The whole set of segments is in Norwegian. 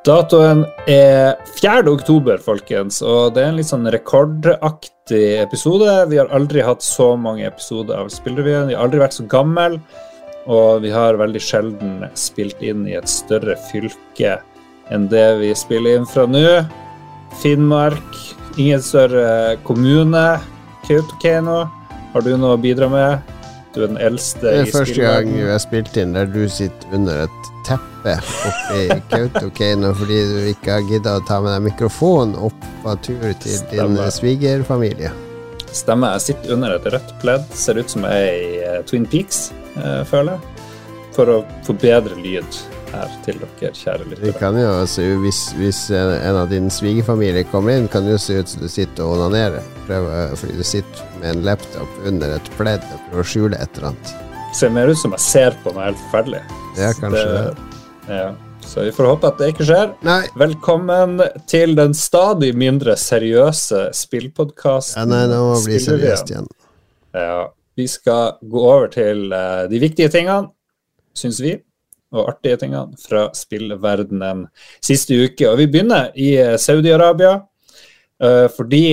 Datoen er 4. oktober, folkens, og det er en litt sånn rekordaktig episode. Vi har aldri hatt så mange episoder av Spillrevyen. Vi har aldri vært så gammel, og vi har veldig sjelden spilt inn i et større fylke enn det vi spiller inn fra nå. Finnmark, ingen større kommune. Kautokeino, har du noe å bidra med? Du er den eldste i spillet. Det er første gang vi har spilt inn der du sitter under et teppe oppi i Kautokeino fordi du ikke har gidda å ta med deg mikrofonen opp på tur til Stemmer. din svigerfamilie. Stemmer. Jeg sitter under et rødt pledd. Ser ut som jeg er i uh, Twin Peaks, uh, føler jeg. For å få bedre lyd her til dere, kjære lyttere. Det kan jo se ut, hvis, hvis en av din svigerfamilie kommer inn, kan det jo se ut som du sitter og onanerer. Prøver, fordi du sitter med en laptop under et pledd og prøver å skjule et eller annet. Ser mer ut som jeg ser på noe helt forferdelig. Ja, kanskje det. Ja. Så vi får håpe at det ikke skjer. Nei. Velkommen til den stadig mindre seriøse spillpodkasten. Ja, nei, nå må bli seriøst igjen. Ja. Vi skal gå over til uh, de viktige tingene, syns vi, og artige tingene fra spillverdenen siste uke. Og vi begynner i uh, Saudi-Arabia. Uh, fordi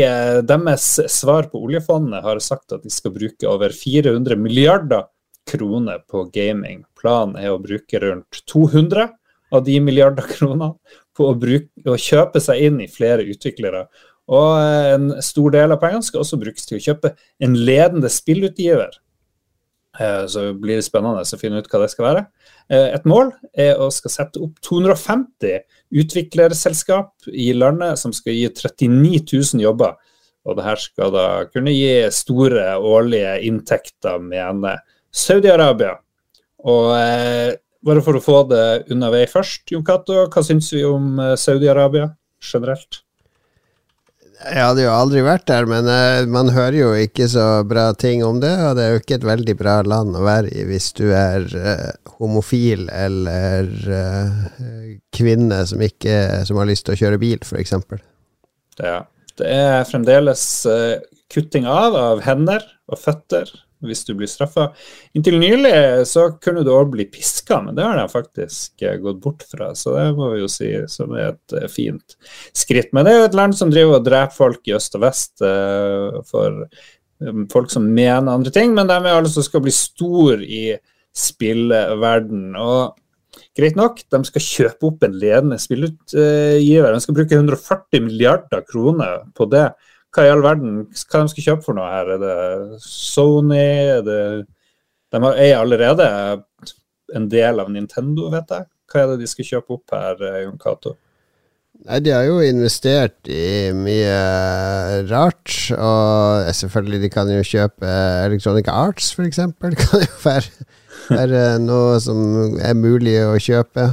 deres svar på oljefondet har sagt at de skal bruke over 400 milliarder kroner på gaming. Planen er å bruke rundt 200 av de milliarder kronene på å, bruke, å kjøpe seg inn i flere utviklere. Og eh, en stor del av pengene skal også brukes til å kjøpe en ledende spillutgiver. Eh, så blir det spennende å finne ut hva det skal være. Eh, et mål er å skal sette opp 250 utviklerselskap i landet som skal gi 39 000 jobber. Og det her skal da kunne gi store årlige inntekter, mener Saudi-Arabia. Og eh, bare for å få det unna vei først, Jon Cato, hva syns vi om eh, Saudi-Arabia generelt? Jeg hadde jo aldri vært der, men uh, man hører jo ikke så bra ting om det. Og det er jo ikke et veldig bra land å være i hvis du er uh, homofil eller uh, kvinne som, ikke, som har lyst til å kjøre bil, f.eks. Ja. Det er fremdeles kutting av av hender og føtter hvis du blir straffa. Inntil nylig så kunne du òg bli piska, men det har de faktisk eh, gått bort fra. Så det må vi jo si som er et uh, fint skritt. Men det er jo et land som driver og dreper folk i øst og vest uh, for folk som mener andre ting, men de er altså skal bli stor i spillverden. Og greit nok, de skal kjøpe opp en ledende spillutgiver. De skal bruke 140 milliarder kroner på det hva i all verden hva de skal kjøpe for noe her? Er det Sony? Er det De er allerede en del av Nintendo, vet jeg. Hva er det de skal kjøpe opp her, eh, Jon Cato? Nei, de har jo investert i mye rart, og selvfølgelig de kan jo kjøpe Electronic Arts, eksempel. Det kan jo være, være noe som er mulig å kjøpe.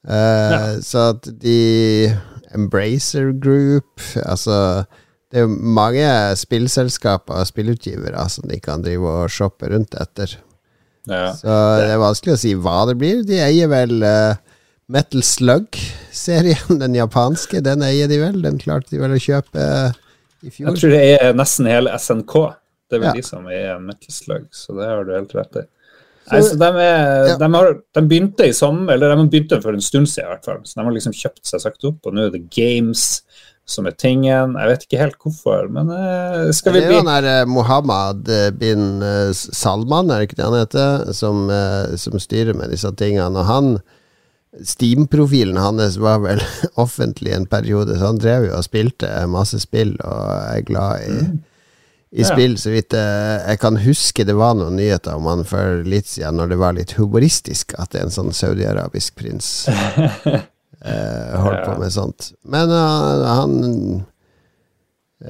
Uh, ja. Så at de Embracer Group, altså det er jo mange spillselskaper og spillutgivere som de kan drive og shoppe rundt etter. Ja, så det er vanskelig å si hva det blir. De eier vel uh, Metal Slug-serien, den japanske. Den eier de vel. Den klarte de vel å kjøpe uh, i fjor. Jeg tror det er nesten hele SNK. Det er vel ja. de som eier Metal Slug, så det har du helt rett i. Nei, så de, er, ja. de, har, de, begynte i sommer, eller de begynte for en stund siden i hvert fall. Så de har liksom kjøpt seg sagt opp, og nå er det Games som er tingen. Jeg vet ikke helt hvorfor, men uh, skal vi bli Det er jo han der uh, Mohammed eh, bin Salman, er det ikke det han heter, som, som, styrer med disse tingene. Og han Steam-profilen hans var vel offentlig en periode, så han drev jo og spilte masse spill og er glad i, mm. i spill. Så vidt jeg kan huske det var noen nyheter om han for litt siden, når det var litt humoristisk at det er en sånn saudi-arabisk prins. eh, holdt på med sånt. Men uh, han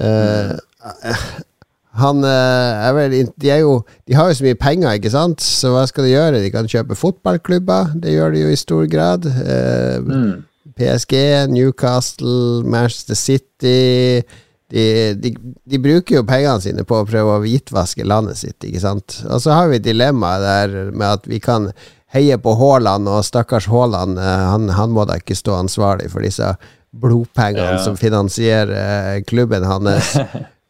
uh, Han uh, er vel de, er jo, de har jo så mye penger, ikke sant? Så hva skal de gjøre? De kan kjøpe fotballklubber. Det gjør de jo i stor grad. Mm. PSG, Newcastle, Manchester City de, de, de, bruker jo pengene sine på å prøve å hvitvaske landet sitt, ikke sant. Og så har vi dilemmaet der med at vi kan heier på Haaland, og stakkars Haaland, eh, han, han, må da ikke stå ansvarlig for disse blodpengene ja. som finansierer eh, klubben hans.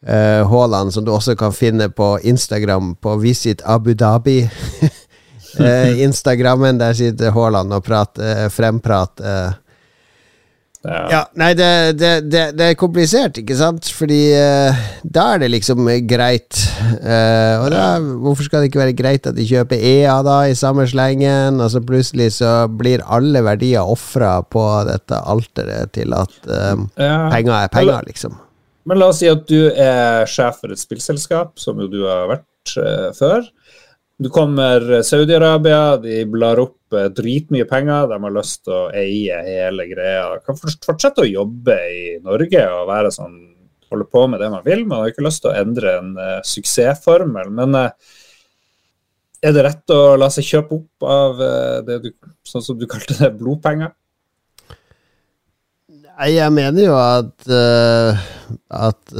Uh, Haaland, som du også kan finne på Instagram på Visit Abu Dhabi. Instagrammen, der sitter Haaland og prater, fremprater Ja, ja nei, det, det, det, det, er komplisert, ikke sant? Fordi uh, da er det liksom greit. Uh, og da, hvorfor skal det ikke være greit at de kjøper EA da i samme slengen? Og så plutselig så blir alle verdier ofra på dette alteret til at um, ja. penger er penger, liksom. Men la oss si at du er sjef for et spillselskap, som jo du har vært uh, før. Du kommer Saudi-Arabia, de blar opp eh, dritmye penger, de har lyst til å eie hele greia. Kan fortsette å jobbe i Norge og være sånn, holde på med det man vil. Man har ikke lyst til å endre en uh, suksessformel. Men uh, er det rett å la seg kjøpe opp av uh, det du, sånn som du kalte det, blodpenger? Nei, jeg mener jo at at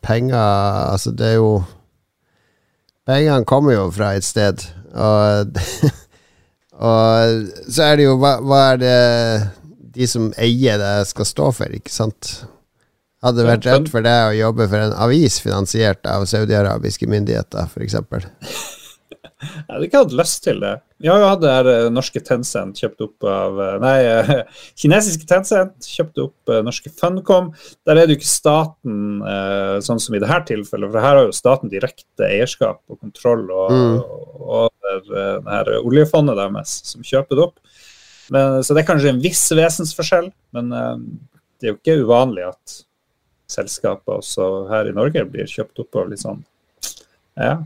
penger Altså, det er jo Pengene kommer jo fra et sted, og, og så er det jo hva, hva, er det de som eier det, skal stå for, ikke sant? Hadde det vært rett for deg å jobbe for en avis finansiert av saudiarabiske myndigheter, f.eks.? Jeg hadde ikke hatt lyst til det. Vi har jo hatt det her eh, norske Tencent kjøpt opp av eh, Nei, eh, kinesiske Tencent kjøpt opp norske Funcom. Der er det jo ikke staten sånn som i dette tilfellet, for her har jo staten direkte eierskap og kontroll mm. over det her oljefondet deres som kjøper det opp. Men, så det er kanskje en viss vesensforskjell, men det er jo ikke uvanlig at selskaper også her i Norge blir kjøpt opp av litt sånn ja,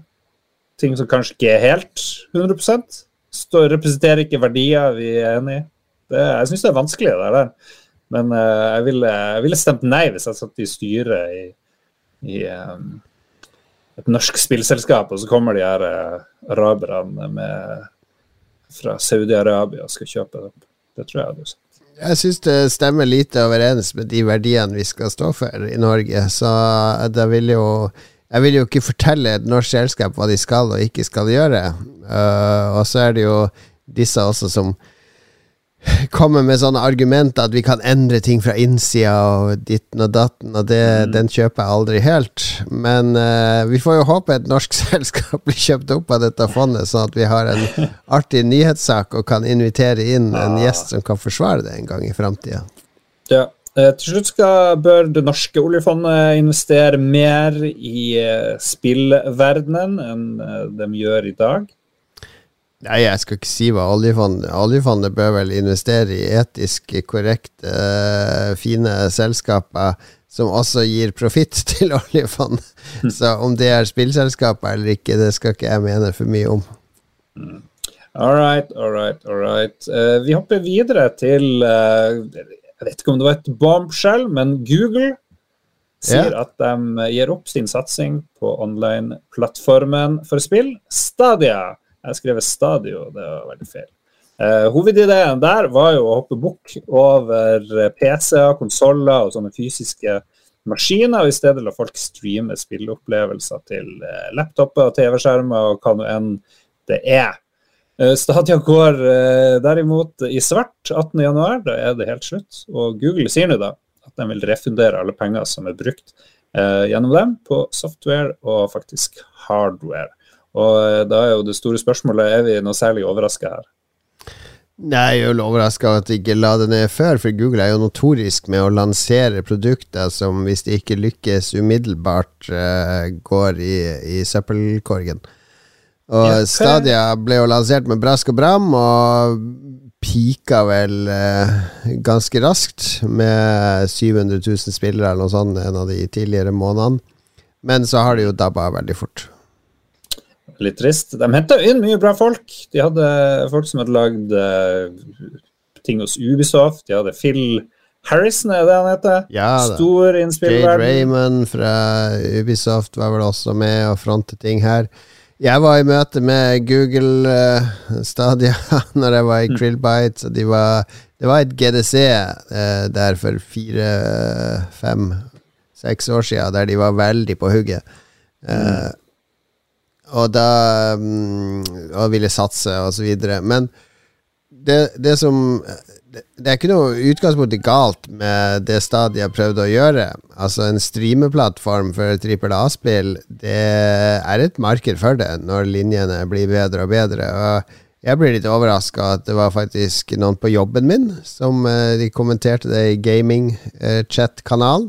ting som kanskje ikke er helt 100% Står, representerer ikke verdier vi er enig i. Det, jeg syns det er vanskelig, det der. Men uh, jeg, ville, jeg, ville, stemt nei hvis jeg satt i styret i, i um, et norsk spillselskap, og så kommer de her uh, araberne fra Saudi-Arabia og skal kjøpe det. Det tror jeg hadde sett. Jeg syns det stemmer lite overens med de verdiene vi skal stå for i Norge, så det vil jo jeg vil jo ikke fortelle et norsk selskap hva de skal og ikke skal gjøre. Uh, og så er det jo disse også som kommer med sånne argumenter at vi kan endre ting fra innsida og ditten og datten, og det, mm. den kjøper jeg aldri helt. Men uh, vi får jo håpe et norsk selskap blir kjøpt opp av dette fondet, sånn at vi har en artig nyhetssak og kan invitere inn en gjest som kan forsvare det en gang i framtida. Ja, til slutt skal, bør det norske oljefondet investere mer i eh, spillverdenen enn eh, de gjør i dag? Nei, jeg skal ikke si hva oljefondet Oljefondet bør vel investere i etisk korrekte, fine selskaper som også gir profitt til oljefondet. Mm. Så om det er spillselskaper eller ikke, det skal ikke jeg mene for mye om. Mm. All right, all right, all right. Uh, vi hopper videre til uh, jeg vet ikke om det var et bombshell, men Google sier ja. at de gir opp sin satsing på online-plattformen for spill, Stadia. Jeg skrev Stadio, det var veldig feil. Uh, hovedideen der var jo å hoppe bukk over PC-er, konsoller og sånne fysiske maskiner, og i stedet la folk streame spilleopplevelser til uh, laptoper og TV-skjermer og hva nå enn det er. Eh, Stadia går eh, derimot i svart 18.1. Da er det helt slutt. Og Google sier nå da at de vil refundere alle penger som er brukt eh, gjennom dem på software og faktisk hardware. Og da er jo det store spørsmålet er vi noe særlig overraska her. Nei, jeg er jo overraska over at de ikke la det ned før, for Google er jo notorisk med å lansere produkter som hvis de ikke lykkes umiddelbart, går i, i søppelkorgen. Og Stadia ble jo lansert med brask og bram, og pika vel eh, ganske raskt med 700 000 spillere eller noe sånt en av de tidligere månedene. Men så har det jo dabba veldig fort. Litt trist. De henta inn mye bra folk. De hadde folk som hadde lagd eh, ting hos Ubisoft. De hadde Phil Harrison, er det han heter? Ja, Stor innspillerverden. Jade Raymond fra Ubisoft var vel også med og fronte ting her. Jeg var i møte med Google uh, Stadia når jeg var i Krillbite. De var, det var et GDC uh, eh, der for fire, fem, seks år siden, der de var veldig på hugget. Uh, mm. Og da um, Og ville satse, og så videre. Men det, det som det er ikke noe utgangspunkt galt med det Stadia prøvde å gjøre. Altså En streameplattform for trippel A-spill, det er et marked for det når linjene blir bedre og bedre. Og Jeg blir litt overraska at det var faktisk noen på jobben min som uh, de kommenterte det i gaming-chat-kanalen.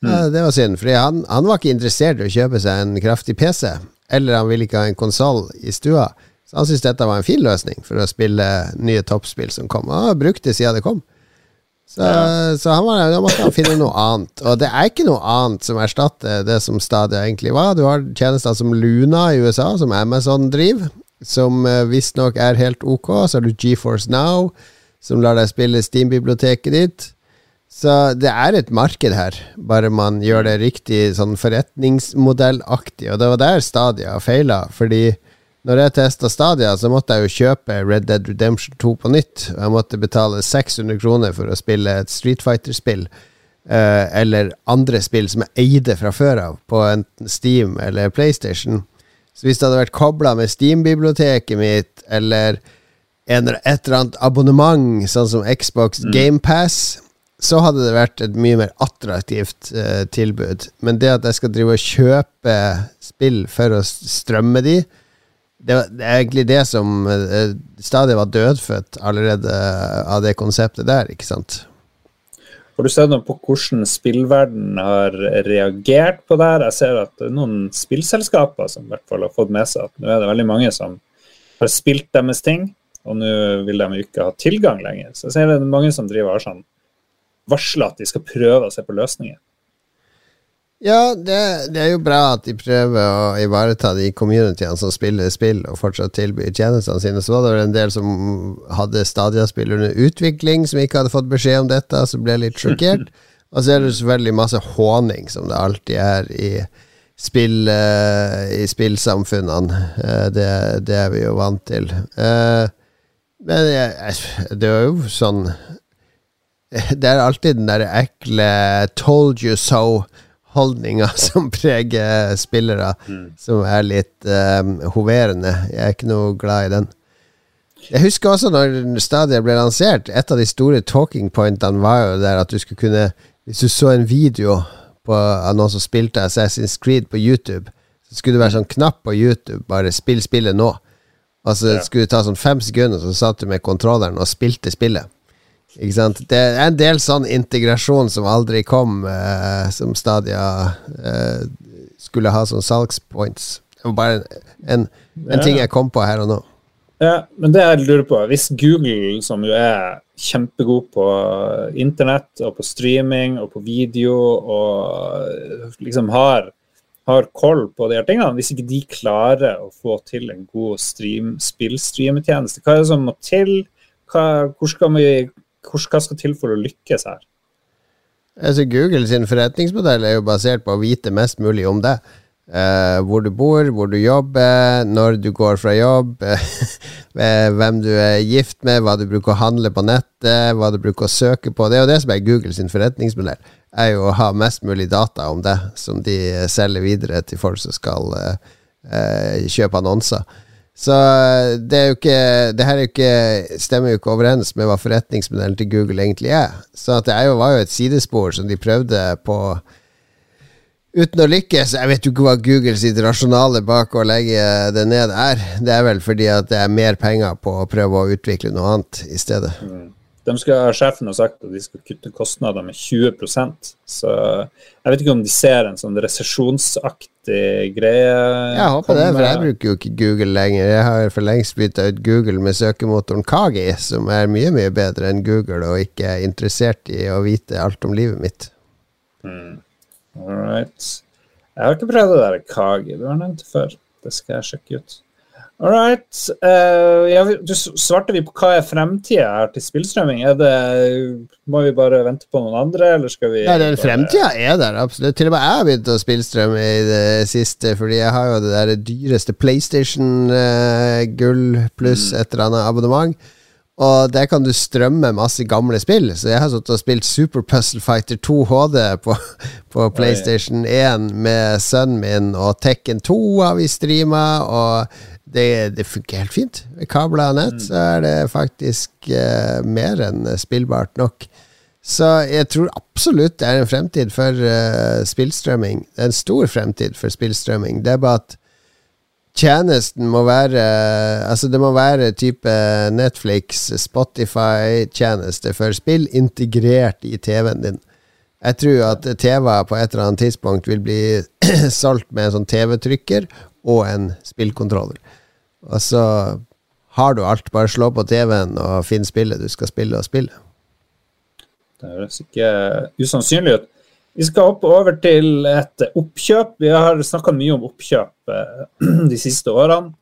Mm. Ja, det var synd, for han, han, var ikke interessert i å kjøpe seg en kraftig PC. Eller han ville ikke ha en konsoll i stua. Så han syntes dette var en fin løsning for å spille nye toppspill som kom. Og han brukte siden det kom. Så, ja. så han var, da måtte han finne noe annet. Og det er ikke noe annet som erstatter det som Stadia egentlig var. Du har tjenester som Luna i USA, som Amazon driver, som uh, visstnok er helt ok. Så har du GeForce Now, som lar deg spille Steam-biblioteket ditt. Så det er et marked her, bare man gjør det riktig sånn forretningsmodellaktig. Og det var der Stadia feila, fordi når jeg testa Stadia, så måtte jeg jo kjøpe Red Dead Redemption 2 på nytt. Jeg måtte betale 600 kroner for å spille et Street Fighter-spill. Eh, eller andre spill som jeg eide fra før av, på enten Steam eller PlayStation. Så hvis det hadde vært kobla med Steam-biblioteket mitt, eller en, et eller annet abonnement, sånn som Xbox mm. GamePass, så hadde det vært et mye mer attraktivt eh, tilbud. Men det at jeg skal drive og kjøpe spill for å strømme de, det, er egentlig det som uh, stadig var dødfødt allerede av det konseptet der, ikke sant? Får du sett noe på hvordan spillverden har reagert på det? Jeg ser at noen spillselskaper som i hvert fall har fått med seg at nå er det veldig mange som har spilt deres ting, og nå vil de ikke ha tilgang lenger. Så jeg ser det er mange som driver og har sånn varsla at de skal prøve å se på løsninger. Ja, det, det, er jo bra at de prøver å ivareta de communityene som spiller spill, og fortsatt tilbyr tjenestene sine. Så var det en del som hadde Stadia-spill under utvikling, som ikke hadde fått beskjed om dette, så ble litt sjokkert. Og så er det selvfølgelig masse håning, som det alltid er i, spill, uh, i spillsamfunnene. Uh, det, det, er vi jo vant til. Uh, men det er jo sånn Det er alltid den der ekle 'told you so' holdninger som preger spillere, mm. som er litt um, hoverende. Jeg er ikke noe glad i den. Jeg husker også når Stadia ble lansert, et av de store talking pointene var jo der at du skulle kunne Hvis du så en video på, av noen som spilte Assassin's Creed på YouTube, så skulle det være sånn knapp på YouTube, bare 'spill spillet nå'. Altså ja. skulle det ta sånn fem sekunder, så satt du med kontrolleren og spilte spillet. Ikke sant? Det er en del sånn integrasjon som aldri kom, eh, som Stadia eh, skulle ha som salgspoints. Det var bare en, en ja. ting jeg kom på her og nå. Ja, men det jeg lurer på, hvis Google, som jo er kjempegod på internett og på streaming og på video og liksom har, har koll på de her tingene, hvis ikke de klarer å få til en god stream, spillstreametjeneste, hva er det som må til? Hva, hvor skal vi hva skal til for å lykkes her? Altså Google sin forretningsmodell er jo basert på å vite mest mulig om det. Uh, hvor du bor, hvor du jobber, når du går fra jobb, hvem du er gift med, hva du bruker å handle på nettet, hva du bruker å søke på. Det er jo det som er Google sin forretningsmodell. Er jo å ha mest mulig data om det, som de selger videre til folk som skal uh, uh, kjøpe annonser. Så eh, det er jo ikke Det her jo ikke, stemmer jo ikke overens med hva forretningsmodellen til Google egentlig er. Så det er jo, var jo et sidespor som de prøvde på uten å lykkes. Jeg vet jo ikke hva Googles rasjonale bak å legge det ned er. Det er vel fordi at det er mer penger på å prøve å utvikle noe annet i stedet. Mm. De skal, sjefen har sagt at de skal kutte kostnader med 20% Så jeg vet ikke om de ser en sånn resesjonsaktig greie. Jeg håper det, for jeg bruker jo ikke Google lenger. Jeg har for lengst bytta ut Google med søkemotoren Kagi, som er mye, mye bedre enn Google, og ikke er interessert i å vite alt om livet mitt. Mm. All right. Jeg har ikke prøvd det der Kagi, du har nevnt før. Det skal jeg sjekke ut. All right. Uh, ja, du svarte vi på hva er fremtida her til spillstrømming. Er det, må vi bare vente på noen andre, eller skal vi Nei, den bare... fremtida er der, absolutt. Til og med jeg har begynt å spillstrømme i det siste, fordi jeg har jo det der dyreste PlayStation-gull uh, pluss mm. et eller annet abonnement. Og der kan du strømme masse gamle spill. Så jeg har sittet og spilt Super Puzzle Fighter 2 HD på, på PlayStation 1 med sønnen min, og Tekken 2 har vi streama, og det, det, funker helt fint. Med kabler og nett mm. så er det faktisk uh, mer enn spillbart nok. Så jeg tror absolutt det er en fremtid for uh, spillstrømming. Det er en stor fremtid for spillstrømming. Det er bare at tjenesten må være Altså, det må være type Netflix, Spotify-tjeneste for spill integrert i TV-en din. Jeg tror at TV på et eller annet tidspunkt vil bli solgt med en sånn TV-trykker og en spillkontroller. Og så har du alt. Bare slå på TV-en og finn spillet du skal spille, og spille. Det høres ikke usannsynlig ut. Vi skal hoppe over til et oppkjøp. Vi har snakka mye om oppkjøp eh, de siste årene.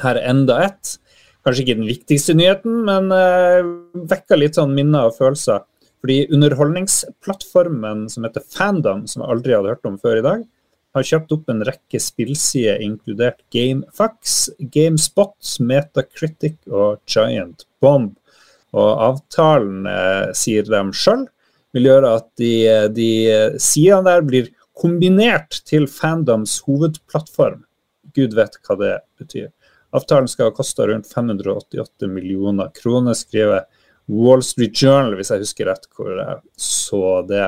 Her er enda ett. Kanskje ikke den viktigste nyheten, men uh, vekker litt sånn minner og følelser. Fordi underholdningsplattformen som heter Fandom, som jeg aldri hadde hørt om før i dag, har kjøpt opp en rekke spillsider, inkludert GameFax, GameSpot, Metacritic og Giant Bomb. Og avtalen, eh, sier de sjøl, vil gjøre at de, de sidene der blir kombinert til Fandoms hovedplattform. Gud vet hva det betyr. Avtalen skal ha kosta rundt 588 millioner kroner, skriver Wall Street Journal, hvis jeg husker rett hvor jeg så det.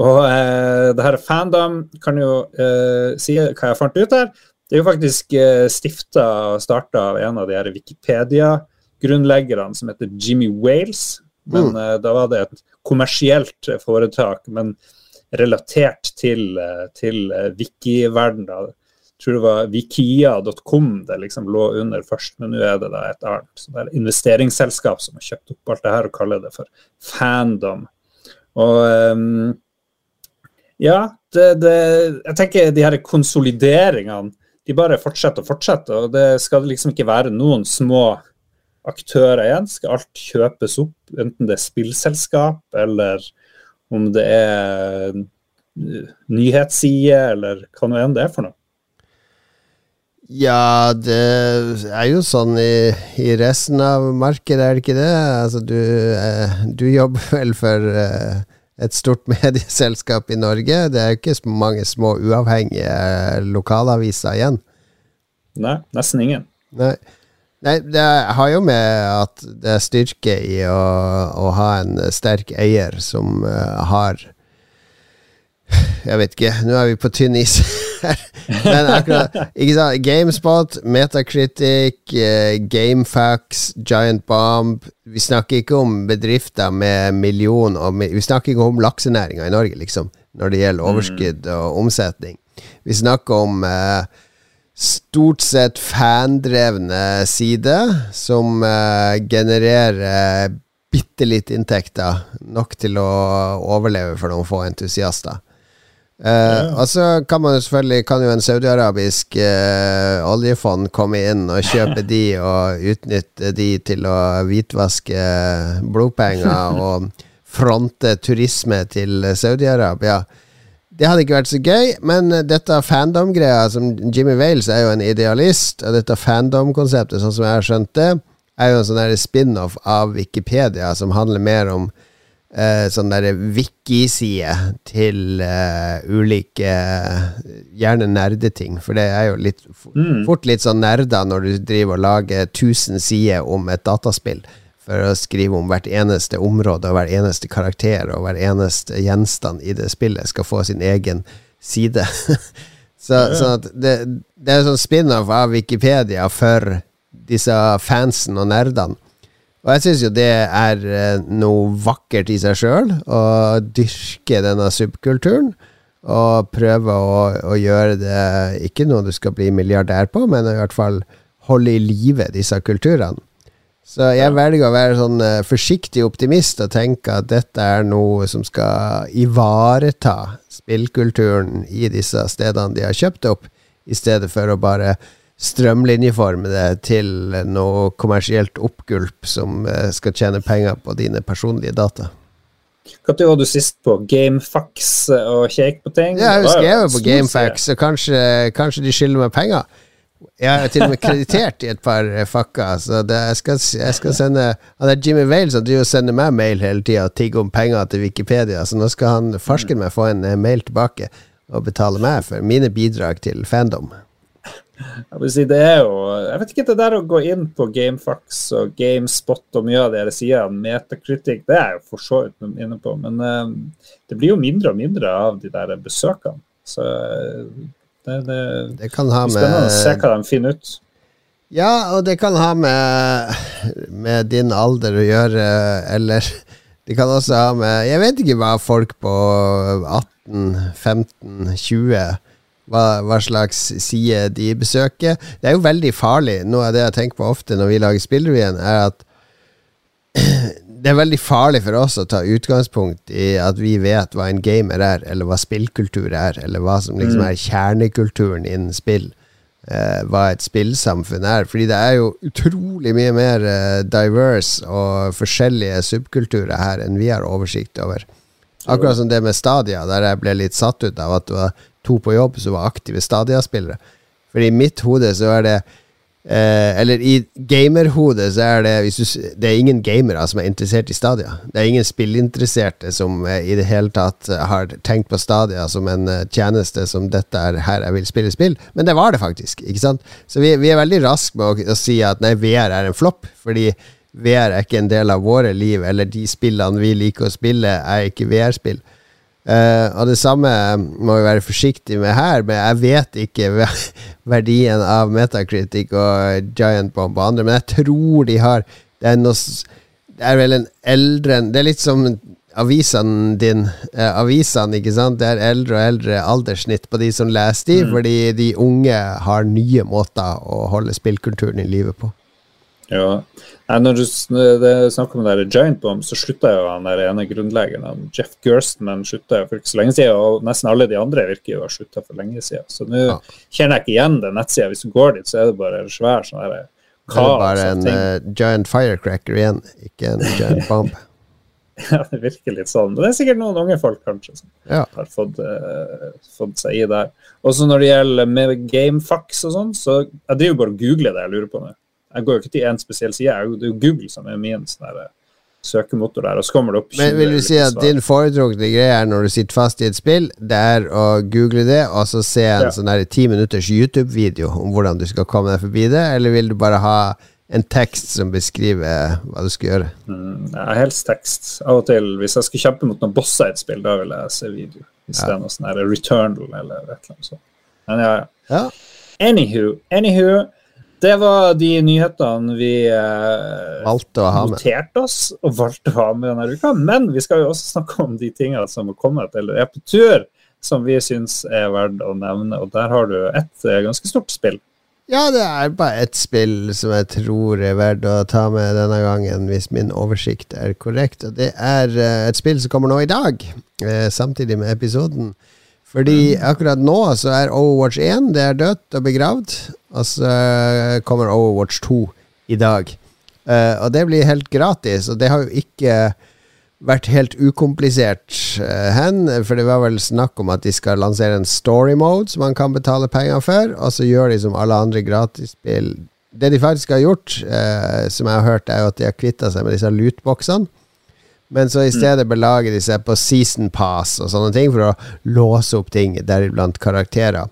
Og eh, det her Fandom kan jo eh, si hva jeg fant ut her. Det er jo faktisk eh, stifta og starta av en av de her Wikipedia-grunnleggerne som heter Jimmy Wales. Men mm. eh, da var det et kommersielt foretak, men relatert til, eh, til eh, wiki-verdenen. Jeg tror det var wikia.com det liksom lå under først, men nå er det da et annet så det er investeringsselskap som har kjøpt opp alt det her og kaller det for fandom. Og um, ja, det, det, jeg tenker de her konsolideringene de bare fortsetter og fortsetter. og Det skal liksom ikke være noen små aktører igjen. Skal alt kjøpes opp, enten det er spillselskap eller om det er nyhetsside, eller hva nå enn det er for noe? Ja, det er jo sånn i, i, resten av markedet, er det ikke det? Altså, du, eh, du jobber vel for eh, et stort medieselskap i Norge. Det er jo ikke mange små uavhengige lokalaviser igjen. Nei, nesten ingen. Nei. Nei, det har jo med at det er styrke i å, å ha en sterk eier som uh, har Jeg vet ikke, nå er vi på tynn is Men akkurat ikke sant? GameSpot, Metacritic, uh, GameFax, Giant Bomb Vi snakker ikke om bedrifter med million og Vi snakker ikke om laksenæringa i Norge, liksom, når det gjelder overskudd og omsetning. Vi snakker om uh, stort sett fandrevne sider som uh, genererer bitte litt inntekter, nok til å overleve for noen få entusiaster. Uh, ja. Og så kan man jo selvfølgelig Kan jo en saudiarabisk uh, oljefond komme inn og kjøpe de og utnytte de til å hvitvaske blodpenger og fronte turisme til Saudi-Arabia. Det hadde ikke vært så gøy, men dette fandom-greia som Jimmy Wales er jo en idealist, og dette fandom-konseptet, sånn som jeg har skjønt det, er jo en sånn spin-off av Wikipedia som handler mer om eh, sånn derre wiki-side til eh, ulike gjerne nerdeting. For det er jo litt, mm. fort litt sånn nerder når du driver og lager 1000 sider om et dataspill for å skrive om hvert eneste område og hver eneste karakter og hver eneste gjenstand i det spillet skal få sin egen side. så, ja, ja. så det, det, er sånn spin-off av Wikipedia for disse fansen og nerdene. Og jeg syns jo det er eh, noe vakkert i seg sjøl, å dyrke denne subkulturen. Og prøve å, å, gjøre det ikke noe du skal bli milliardær på, men i hvert fall holde i live disse kulturene. Så jeg velger å være sånn uh, forsiktig optimist og tenke at dette er noe som skal ivareta spillkulturen i disse stedene de har kjøpt opp, i stedet for å bare strømlinjeforme til noe kommersielt oppgulp som uh, skal tjene penger på dine personlige data. Når var du sist på Gamefax og kjekk på ting? Ja, jeg skrev jo på Gamefax, og kanskje, kanskje de skylder meg penger. Jeg er til og med kreditert i et par fakker, så det, jeg, skal, jeg, skal, sende Han er Jimmy Wales og driver og sender meg mail hele tida og tigger om penger til Wikipedia, så nå skal han farsken meg få en eh, mail tilbake og betale meg for mine bidrag til fandom. Jeg vil si det er jo Jeg vet ikke det der å gå inn på Gamefax og Gamespot og mye av det jeg sier, metakritikk, det er jeg jo for så vidt inne på, men uh, det blir jo mindre og mindre av de der besøkene. Så uh, Det, det, Det kan ha med spennende å se hva de finner ut. Ja, og det kan ha med, med din alder å gjøre, eller det kan også ha med Jeg vet ikke hva folk på 18, 15, 20 hva, hva slags side de besøker. Det er jo veldig farlig. Noe av det jeg tenker på ofte når vi lager spillrevyen, er at det er veldig farlig for oss å ta utgangspunkt i at vi vet hva en gamer er, eller hva spillkultur er, eller hva som liksom Mm. er kjernekulturen innen spill. Eh, hva et spillsamfunn er. Fordi det er jo utrolig mye mer eh, diverse og forskjellige subkulturer her enn vi har oversikt over. Akkurat som det med Stadia, der jeg ble litt satt ut av at det var to på jobb som var aktive Stadia-spillere. For i mitt hode så er det Eh, eller i gamerhodet så er det du, Det er ingen gamere som er interessert i Stadia. Det er ingen spillinteresserte som eh, i det hele tatt eh, har tenkt på Stadia som en eh, tjeneste som dette er her jeg vil spille spill. Men det var det faktisk. ikke sant? Så vi, vi er veldig raske med å, å si at nei, VR er en flopp. Fordi VR er ikke en del av våre liv, eller de spillene vi liker å spille, er ikke VR-spill. Eh, og det samme må vi være forsiktig med her, men jeg vet ikke verdien av Metacritic og Giant Bomb og andre, men jeg tror de har Det er, noe, det er vel en eldre Det er litt som avisene din eh, Avisene, ikke sant? Det er eldre og eldre alderssnitt på de som leser de, fordi de unge har nye måter å holde spillkulturen i live på. Ja. Når du sn- det er snakk om det der Giant Bomb, så slutta jo han der ene grunnleggeren, Jeff Gerstman, slutta for ikke så lenge siden, og nesten alle de andre virker jo å ha slutta for lenge siden. Så nå Ja. kjenner jeg ikke igjen den nettsida. Hvis du går dit, så er det bare svær sånn der Det er bare en eh, giant firecracker igjen, ikke en giant bomb. Ja, det virker litt sånn. Men det er sikkert noen unge folk kanskje som Ja. har fått, uh, fått seg i der. Og så når det gjelder med gamefax og sånn, så jeg driver bare og googler det jeg lurer på nå. Jeg går jo ikke til én spesiell side, det er jo Google som er min sånn der, eh, søkemotor der, og så kommer det opp Men vil du si at din foretrukne greie er når du sitter fast i et spill, det er å google det, og så se en Ja. sånn ti minutters YouTube-video om hvordan du skal komme deg forbi det, eller vil du bare ha en tekst som beskriver hva du skal gjøre? Mm, jeg helst tekst. Av og til, hvis jeg skal kjempe mot noen bosser i et spill, da vil jeg se video. Hvis Ja. sånn Returnal eller et eller annet sånt. Men ja, ja. Ja. Anywho, anywho, det var de nyhetene vi eh, noterte oss og valgte å ha med denne uka. Men vi skal jo også snakke om de tingene som har kommet eller er på tur, som vi syns er verdt å nevne. Og der har du et eh, ganske stort spill. Ja, det er bare ett spill som jeg tror er verdt å ta med denne gangen, hvis min oversikt er korrekt. Og det er eh, et spill som kommer nå i dag, eh, samtidig med episoden. Fordi akkurat nå så er Overwatch 1 det er dødt og begravd, og så kommer Overwatch 2 i dag. Uh, og det blir helt gratis, og det har jo ikke vært helt ukomplisert uh, hen, for det var vel snakk om at de skal lansere en story mode som man kan betale penger for, og så gjør de som alle andre gratisspill. Det de faktisk har gjort, uh, som jeg har hørt, er jo at de har kvitta seg med disse lootboxene. Men så i stedet belager de seg på season pass og sånne ting for å låse opp ting, deriblant karakterer.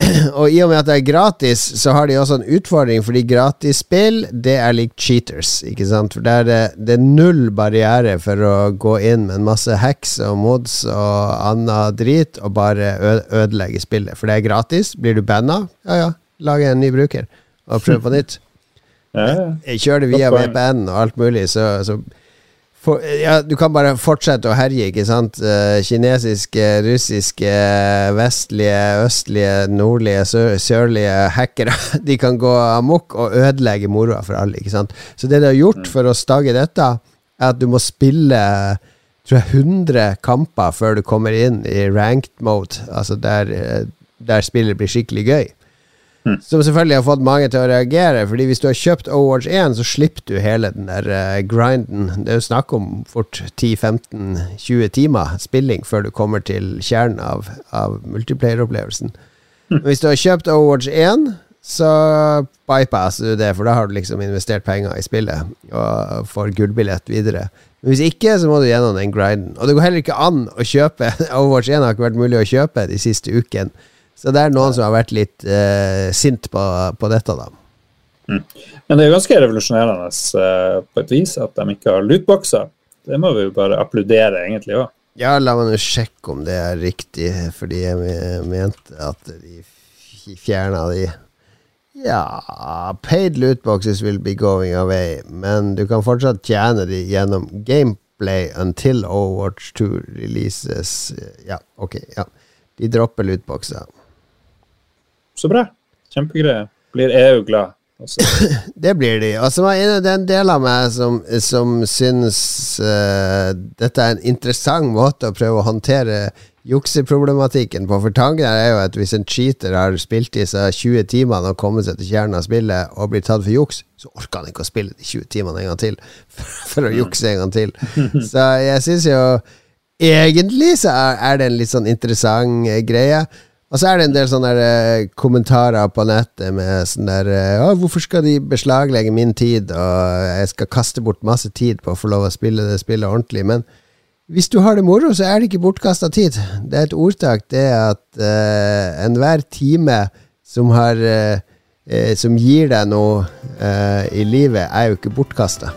Og i og med at det er gratis, så har de også en utfordring, fordi gratisspill, det er like cheaters, ikke sant? For det er, det- det er null barriere for å gå inn med en masse hacks og mods og anna drit, og bare ødelegge spillet. For det er gratis. Blir du banna? Ja ja, lag en ny bruker, og prøv på nytt. Jeg kjører det via VPN og alt mulig, så, så for, ja, Du kan bare fortsette å herje, ikke sant? Eh, kinesiske, russiske, vestlige, østlige, nordlige, sør sørlige hackere. De kan gå amok og ødelegge moroa for alle, ikke sant? Så det de har gjort for å stagge dette, er at du må spille tror jeg 100 kamper før du kommer inn i ranked mode, altså der, eh, der spillet blir skikkelig gøy. Som selvfølgelig har fått mange til å reagere. Fordi hvis du har kjøpt Overwatch 1, så slipper du hele den der uh, grinden. Det er jo snakk om fort 10-15-20 timer spilling før du kommer til kjernen av, av multiplayer-opplevelsen. Men hvis du har kjøpt Overwatch 1, så bypasser du det, for da har du liksom investert penger i spillet og får gullbillett videre. Men hvis ikke, så må du gjennom den grinden. Og det går heller ikke an å kjøpe Overwatch 1 har ikke vært mulig å kjøpe de siste ukene. Så det er noen som har vært litt eh, sint på, på dette, da. Men det er ganske revolusjonerende eh, på et vis at de ikke har lootboxer. Det må vi jo bare applaudere, egentlig òg. Ja, la meg nå sjekke om det er riktig, fordi jeg mente at de fjerna de Ja, paid lootboxes will be going away, men du kan fortsatt tjene de gjennom gameplay until Overwatch 2 releases. Ja, ok. ja De dropper lootboxer. Så bra. Kjempegreier. Blir EU glad? det blir de. Og det er en del av meg som, som syns uh, dette er en interessant måte å prøve å håndtere jukseproblematikken på. For tanken er jo at hvis en cheater har spilt i seg 20 timene og kommet seg til kjernen av spillet og blir tatt for juks, så orker han ikke å spille de 20 timene en gang til for å jukse en gang til. Så jeg syns jo egentlig så er det en litt sånn interessant greie. Og så er det en del sånne der, uh, kommentarer på nettet med sånn der uh, 'Hvorfor skal de beslaglegge min tid, og jeg skal kaste bort masse tid på å få lov å spille det spillet ordentlig?' Men hvis du har det moro, så er det ikke bortkasta tid. Det er et ordtak, det er at uh, enhver time som har Som gir deg noe i livet, er jo ikke bortkasta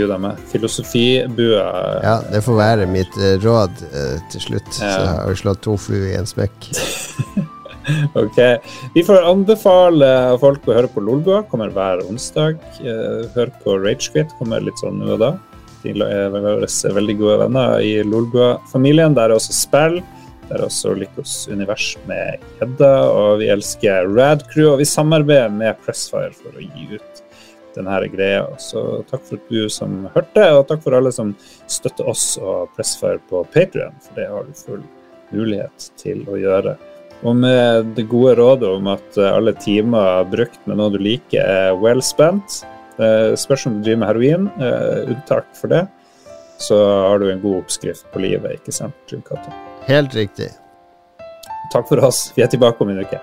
gud deg med. Filosofibue Ja, det får være mitt uh, råd uh, til slutt. Ja. Så har vi slått to fluer i en smekk. ok. Vi får anbefale folk å høre på Lolbua. Kommer hver onsdag. Uh, hør på Ragequit. Kommer litt sånn nå og da. De er våre veldig gode venner i Lolbua-familien. Der er også spill. Der er også Lykkos univers med Hedda, og vi elsker Rad Crew. Og vi samarbeider med Pressfire for å gi ut denne greia. Så takk for at du som hørte, og takk for alle som støtter oss og Pressfire på Patrion, for det har du full mulighet til å gjøre. Og med det gode rådet om at alle timer brukt med noe du liker, er well spent. Spørs om du driver med heroin, eh, unntak for det, så har du en god oppskrift på livet, ikke sant, Cato? Helt riktig. Takk for oss. Vi er tilbake om en uke.